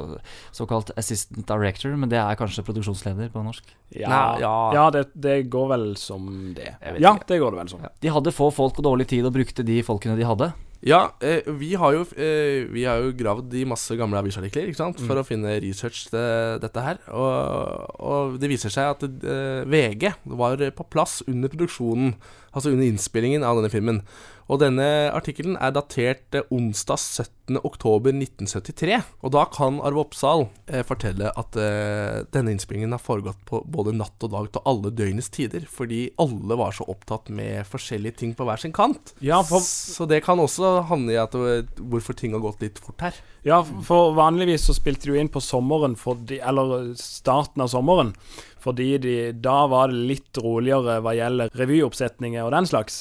såkalt assistant director, men det er kanskje produksjonsleder på norsk? Ja, ja. det, det går vel som det. Ja, ikke. det går det vel som. De hadde få folk og dårlig tid og brukte de folkene de hadde. Ja, eh, vi har jo eh, Vi har jo gravd i masse gamle avisartikler ikke sant? for Mm. å finne research til dette her. Og, og det viser seg at eh, VG var på plass under produksjonen, altså under innspillingen av denne filmen. Og denne artikkelen er datert eh, onsdag 17. oktober 1973. Og da kan Arve Oppsal eh, fortelle at eh, denne innspillingen har foregått på både natt og dag til alle døgnets tider, fordi alle var så opptatt med forskjellige ting på hver sin kant. Ja, for- Så det kan også havne i at eh, hvorfor ting har gått litt fort her. Ja, for vanligvis så spilte de jo inn på sommeren, fordi, eller starten av sommeren. Fordi de, da var det litt roligere hva gjelder revyoppsetninger og den slags.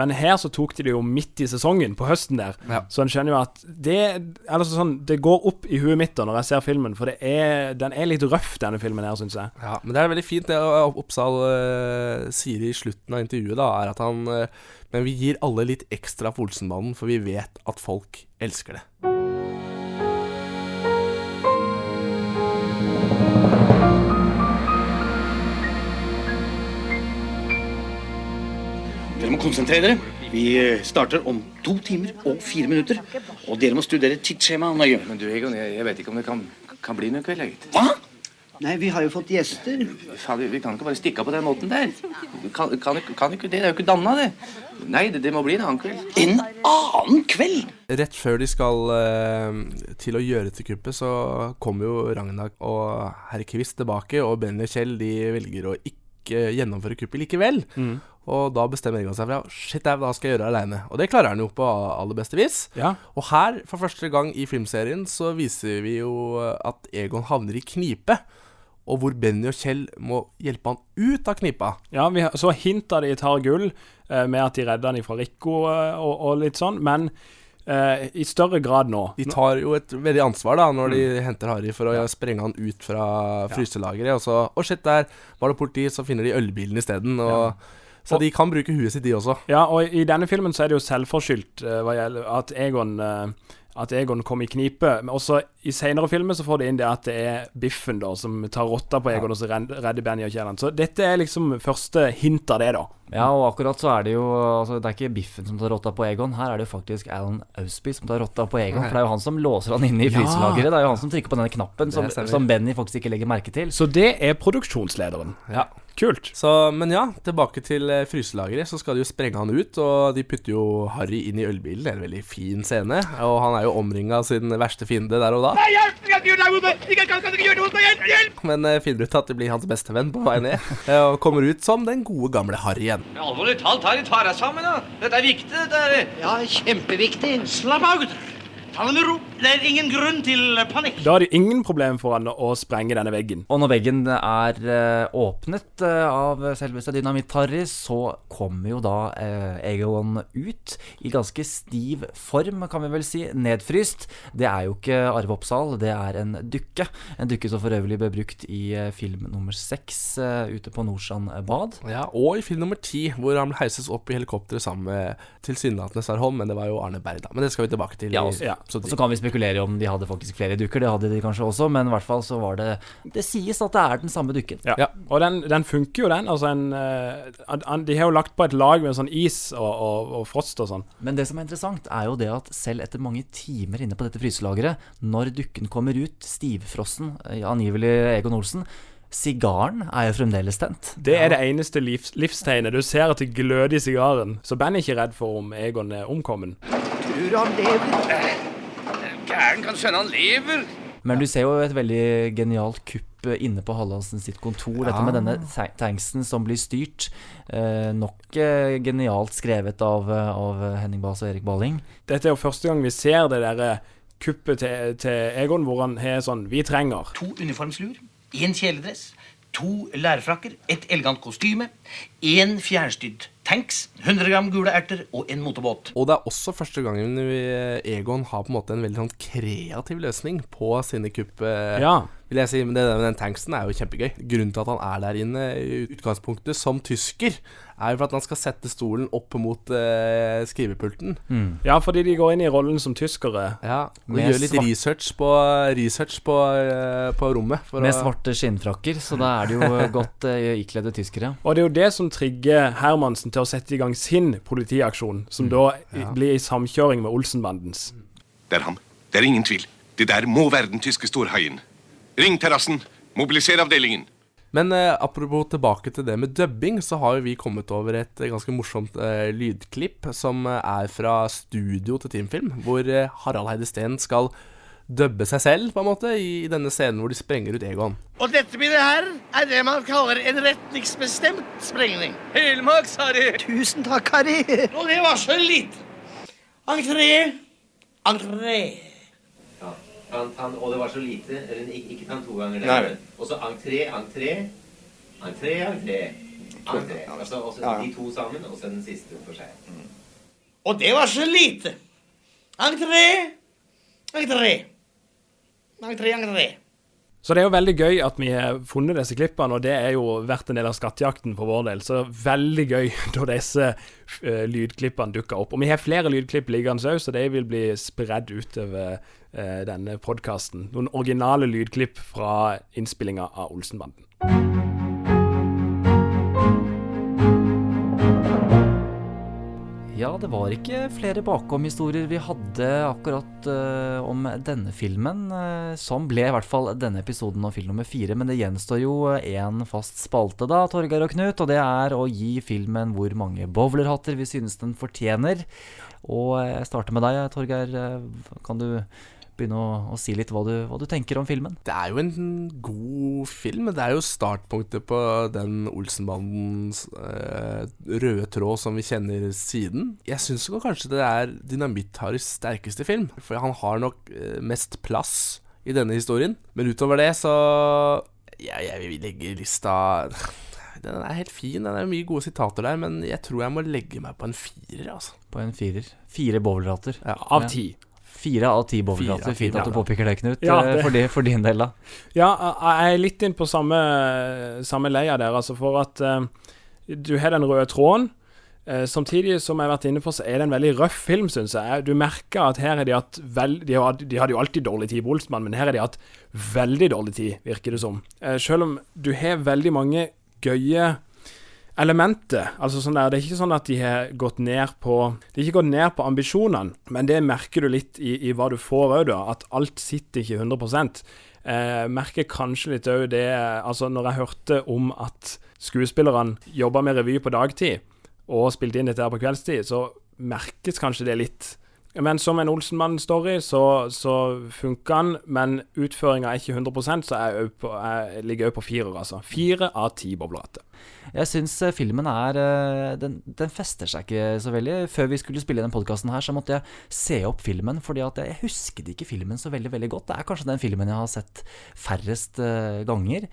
Men her så tok de det jo midt i sesongen, på høsten der. Så en skjønner jo at det, eller så sånn, det går opp i huet mitt da når jeg ser filmen, for det er, den er litt røff, denne filmen her, syns jeg. Ja, men det er veldig fint det Oppsal uh, sier i slutten av intervjuet, da, er at han uh, Men vi gir alle litt ekstra for Olsenmannen, for vi vet at folk elsker det. Dere må konsentrere dere. Vi starter om to timer og fire minutter. Og dere må studere tidsskjemaet nøye. Men du, Egon, jeg, jeg vet ikke om det kan, kan bli noe kveld, gitt. Hva? Nei, vi har jo fått gjester. Faen, vi, vi kan ikke bare stikke av på den måten der. Kan, kan, kan ikke det? Det er jo ikke danna, det. Nei, det, det må bli en annen kveld. En annen kveld? Rett før de skal eh, til å gjøre til kuppet, så kommer jo Ragnar og herr Kvist tilbake, og Benny og Kjell de velger å ikke gjennomføre kuppet likevel. Mm. Og da bestemmer Egon seg for ja, shit, da skal jeg gjøre det aleine. Og det klarer han jo på aller beste vis. Ja. Og her, for første gang i filmserien, så viser vi jo at Egon havner i knipe. Og hvor Benny og Kjell må hjelpe han ut av knipa. Ja, vi så hinta de tar gull eh, med at de redder han fra Rico eh, og, og litt sånn, men eh, i større grad nå. De tar jo et veldig ansvar da når de Mm. henter Harry for å sprenge han ut fra fryselageret. Og så Å, shit, der var det politi, så finner de ølbilen isteden. Og, Så de kan bruke huet sitt, de også. Ja, og i denne filmen så er det jo selvforskyldt uh, at Egon uh, at Egon kom i knipe. Men også i senere filmer så får de inn det at det er Biffen da som tar rotta på Egon og så redder Benny og Kjelland. Så dette er liksom første hint av det, da. Ja, og akkurat så er det jo altså, Det er ikke Biffen som tar rotta på Egon. Her er det jo faktisk Alan Ausby som tar rotta på Egon. For det er jo han som låser han inne i Ja. fryselageret. Det er jo han som trykker på denne knappen som, som Benny faktisk ikke legger merke til. Så det er produksjonslederen. Ja. Kult. Så, men ja, tilbake til eh, fryselageret. Så skal de jo sprenge han ut, og de putter jo Harry inn i ølbilen. Det er en veldig fin scene. Og han er jo omringa av sin verste fiende der og da. Nei, hjelp! Jeg kan ikke gjøre noe! Jeg kan, kan ikke gjøre noe! Hjelp! Hjelp! Men eh, finner ut at det blir hans beste venn på vei ned. eh, Og kommer ut som den gode, gamle Harry igjen. Alvorlig talt, ta deg sammen, da. Dette er viktig, dette er Ja, kjempeviktig. Slapp av, gutter. Ta det med ro. Det er ingen grunn til panikk. Da er det ingen problem for han å sprenge denne veggen. Og når veggen er eh, åpnet eh, av selveste Dynamitt-Harry, så kommer jo da eh, Egon ut i ganske stiv form, kan vi vel si. Nedfryst. Det er jo ikke Arve Oppsal, det er en dukke. En dukke som for øvrig ble brukt i eh, film nummer seks eh, ute på Nordstrand bad. Ja, Og i film nummer ti, hvor han heises opp i helikopteret sammen med tilsynelatende Sarholm, men det var jo Arne Berg, da. Men det skal vi tilbake til. Ja, i også, de... Og så kan vi spekulere om de hadde faktisk flere dukker. Det hadde de kanskje også, men i hvert fall så var det Det sies at det er den samme dukken. Ja. Og den, den funker jo, den. Altså en, eh, an- an- de har jo lagt på et lag med sånn is og, og, og frost og sånn. Men det som er interessant, er jo det at selv etter mange timer inne på dette fryselageret, når dukken kommer ut, stivfrossen, eh, angivelig Egon Olsen, sigaren er jo fremdeles tent. Det er det eneste livs, livstegnet. Du ser at det gløder i sigaren. Så Ben er ikke redd for om Egon er omkommen. Tror han lever. Gæren kan skjønne han lever. Men du ser jo et veldig genialt kupp inne på Hallandsen sitt kontor. Dette med denne ta- tanksen som blir styrt. Eh, nok eh, genialt skrevet av, av Henning Bahs og Erik Balling. Dette er jo første gang vi ser det derre kuppet til, til Egon hvor han har sånn Vi trenger. To uniformsluer, én kjeledress, to lærfrakker, et elegant kostyme, én fjernstyrt tanks, 100 gram gule erter og en motorbåt. Og det er også første gangen vi, Egon har på en måte en veldig sånn kreativ løsning på sine kupp. eh, Ja. Vil jeg si, men det, den tanksen er jo kjempegøy. Grunnen til at han er der inne i utgangspunktet som tysker, er jo for at han skal sette stolen opp mot eh, skrivepulten. Ja, fordi de går inn i rollen som tyskere. Ja, og Med gjør litt research på, research på, eh, på rommet. for Med å- svarte skinnfrakker, så da er det jo godt eh, ikledde tyskere. Og det er jo det som trigger Hermansen til å sette i gang sin politiaksjon, som da ja. blir i samkjøring med Olsenbandens. Det er ham. Det er ingen tvil. Det der må være den tyske storhaien. Ring terrassen. Mobiliser avdelingen. Men eh, apropos tilbake til det med dubbing, så har jo vi kommet over et ganske morsomt eh, lydklipp som eh, er fra studio til Teamfilm, hvor eh, Harald Heide Steen skal dubbe seg selv, på en måte, i, i denne scenen hvor de sprenger ut Egon. Og dette mine her er det man kaller en retningsbestemt sprengning. Helmaks, Harry. Tusen takk, Harry. Og det var så lite. Entré, entré. Og det var så lite. Eller ikke, ta to ganger. Nei. Og så entré, entré, entré, entré. entré. Altså, og så Ja. de to sammen, og så den siste for seg. Og det var så lite. Entré, entré. Entré, entré. Så det er jo veldig gøy at vi har funnet disse klippene, og det er jo vært en del av skattejakten for vår del. Så veldig gøy da disse uh, lydklippene dukker opp. Og vi har flere lydklipp liggende òg, så de vil bli spredd utover uh, denne podkasten. Noen originale lydklipp fra innspillinga av Olsenbanden. Ja, det var ikke flere bakomhistorier vi hadde akkurat uh, om denne filmen. Uh, som ble i hvert fall denne episoden av film nummer fire. Men det gjenstår jo én fast spalte, da, Torgeir og Knut. Og det er å gi filmen hvor mange bowlerhatter vi synes den fortjener. Og eh, jeg starter med deg, Torgeir. Kan du begynne å, å si litt hva du, hva du tenker om filmen? Det er jo en god film. Det er jo startpunktet på den Olsenbandens eh, røde tråd som vi kjenner siden. Jeg syns kanskje det er Dynamitt-Harrys sterkeste film. For han har nok eh, mest plass i denne historien. Men utover det så ja, Jeg vil legge lista Den er helt fin. Den er mye gode sitater der, men jeg tror jeg må legge meg på en firer. Altså. På en firer. Fire bowlerhatter. Av ti. Fire av ti bowlinggater. Fint at du påpeker det, Knut. Ja, eh, det- For, di- for din del, da. Ja, jeg er litt inn på samme, samme leia der, altså for at uh, du har den røde tråden. Uh, samtidig som jeg har vært inne på, så er det en veldig røff film, syns jeg. Du merker at her har de hatt vel, de, hadde, de hadde jo alltid dårlig tid Bolsmann, men her har de hatt veldig dårlig tid, virker det som. Uh, selv om du har veldig mange gøye elementer. Altså sånn der, Det er ikke sånn at de har gått ned på De har ikke gått ned på ambisjonene, men det merker du litt i, i hva du får òg, da. At alt sitter ikke 100 eh, Merker kanskje litt òg det Altså, når jeg hørte om at skuespillerne jobba med revy på dagtid, og spilte inn dette her på kveldstid, så merkes kanskje det litt. Men som en Olsenmann-story så, så funker den, men utføringa er ikke 100% så jeg, på, jeg ligger òg på firer, altså. Fire av ti boblehatter. Jeg syns eh, filmen er eh, den, den, fester seg ikke så veldig. Før vi skulle spille den podkasten her, så måtte jeg se opp filmen, fordi at jeg husket ikke filmen så veldig, veldig godt. Det er kanskje den filmen jeg har sett færrest uh, ganger.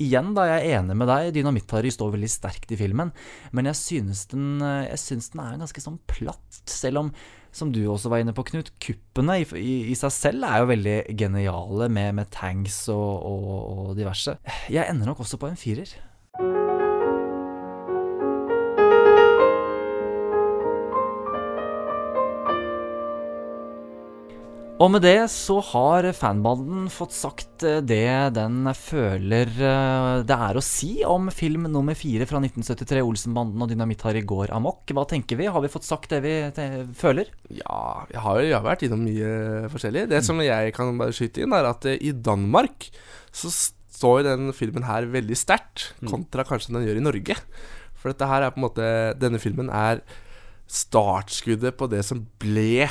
Igjen, da, jeg er enig med deg, Dynamitt-Harry står veldig sterkt i filmen, men jeg synes, den, jeg synes den er ganske sånn platt, selv om som du også var inne på, Knut, kuppene i, i, i seg selv er jo veldig geniale med, med tanks og, og, og diverse. Jeg ender nok også på en firer. Og med det så har fanbanden fått sagt eh, det den føler eh, det er å si om film nummer fire fra 1973, Olsenbanden og Dynamitt-Harry går amok. Hva tenker vi? Har vi fått sagt det vi føler? Ja, jeg har, jeg har vært innom mye forskjellig. Det som jeg kan bare skyte inn, er at eh, i Danmark så står den filmen her veldig sterkt, mm. kontra kanskje den gjør i Norge. For dette her er på en måte Denne filmen er startskuddet på det som ble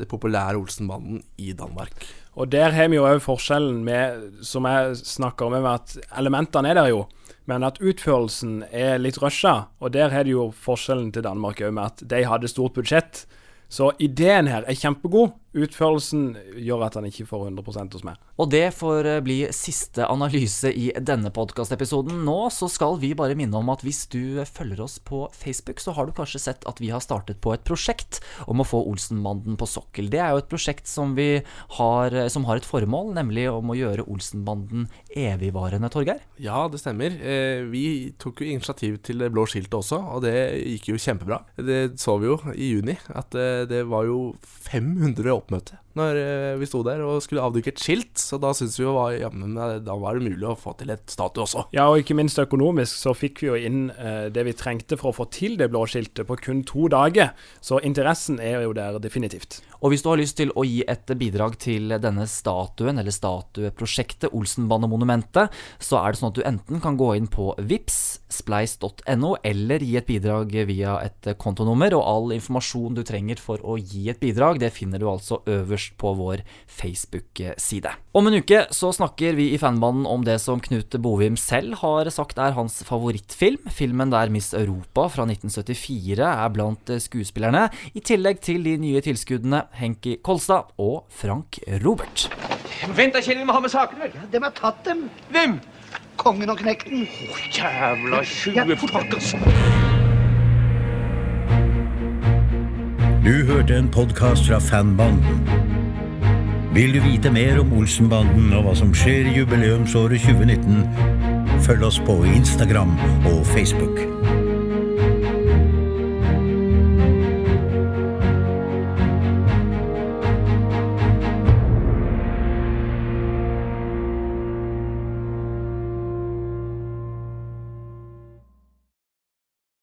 det populære Olsenbanden i Danmark. Og der har vi jo òg forskjellen med, som jeg snakker om, at elementene er der jo, men at utførelsen er litt rusha. Og der har de jo forskjellen til Danmark òg, med at de hadde stort budsjett. Så ideen her er kjempegod. Utførelsen gjør at han ikke får 100 hos meg. Og det får eh, bli siste analyse i denne podkastepisoden. Nå så skal vi bare minne om at hvis du følger oss på Facebook, så har du kanskje sett at vi har startet på et prosjekt om å få Olsenbanden på sokkel. Det er jo et prosjekt som, har, eh, som har et formål, nemlig om å gjøre Olsenbanden evigvarende, Torgeir? Ja, det stemmer. Eh, vi tok jo initiativ til det blå skiltet også, og det gikk jo kjempebra. Det så vi jo i juni, at det var jo 500 oppmøte når eh, vi sto der og skulle avduke et skilt. Så da syntes vi jo var, ja, men, eh, da var det mulig å få til et statue også. Ja, og ikke minst økonomisk så fikk vi jo inn eh, det vi trengte for å få til det blå skiltet på kun to dager. Så interessen er jo der definitivt. Og hvis du har lyst til å gi et bidrag til denne statuen, eller statueprosjektet Olsenbanemonumentet, så er det sånn at du enten kan gå inn på VIPS, spleis.no, eller gi et bidrag via et kontonummer. Og all informasjon du trenger for å gi et bidrag, det finner du altså øverst på vår Facebook-side. Om en uke så snakker vi i fanbanen om det som Knut Bovim selv har sagt er hans favorittfilm. Filmen der Miss Europa fra 1974 er blant skuespillerne, i tillegg til de nye tilskuddene Henki Kolstad og Frank Robert. Vent da, Kjell, vi må ha med sakene? Ja, Dem har tatt dem. Hvem? Kongen og knekten. Å, jævla tjuvepakkers. Du hørte en podkast fra Fanbanden. Vil du vite mer om Olsenbanden og hva som skjer i jubileumsåret 2019, følg oss på Instagram og Facebook.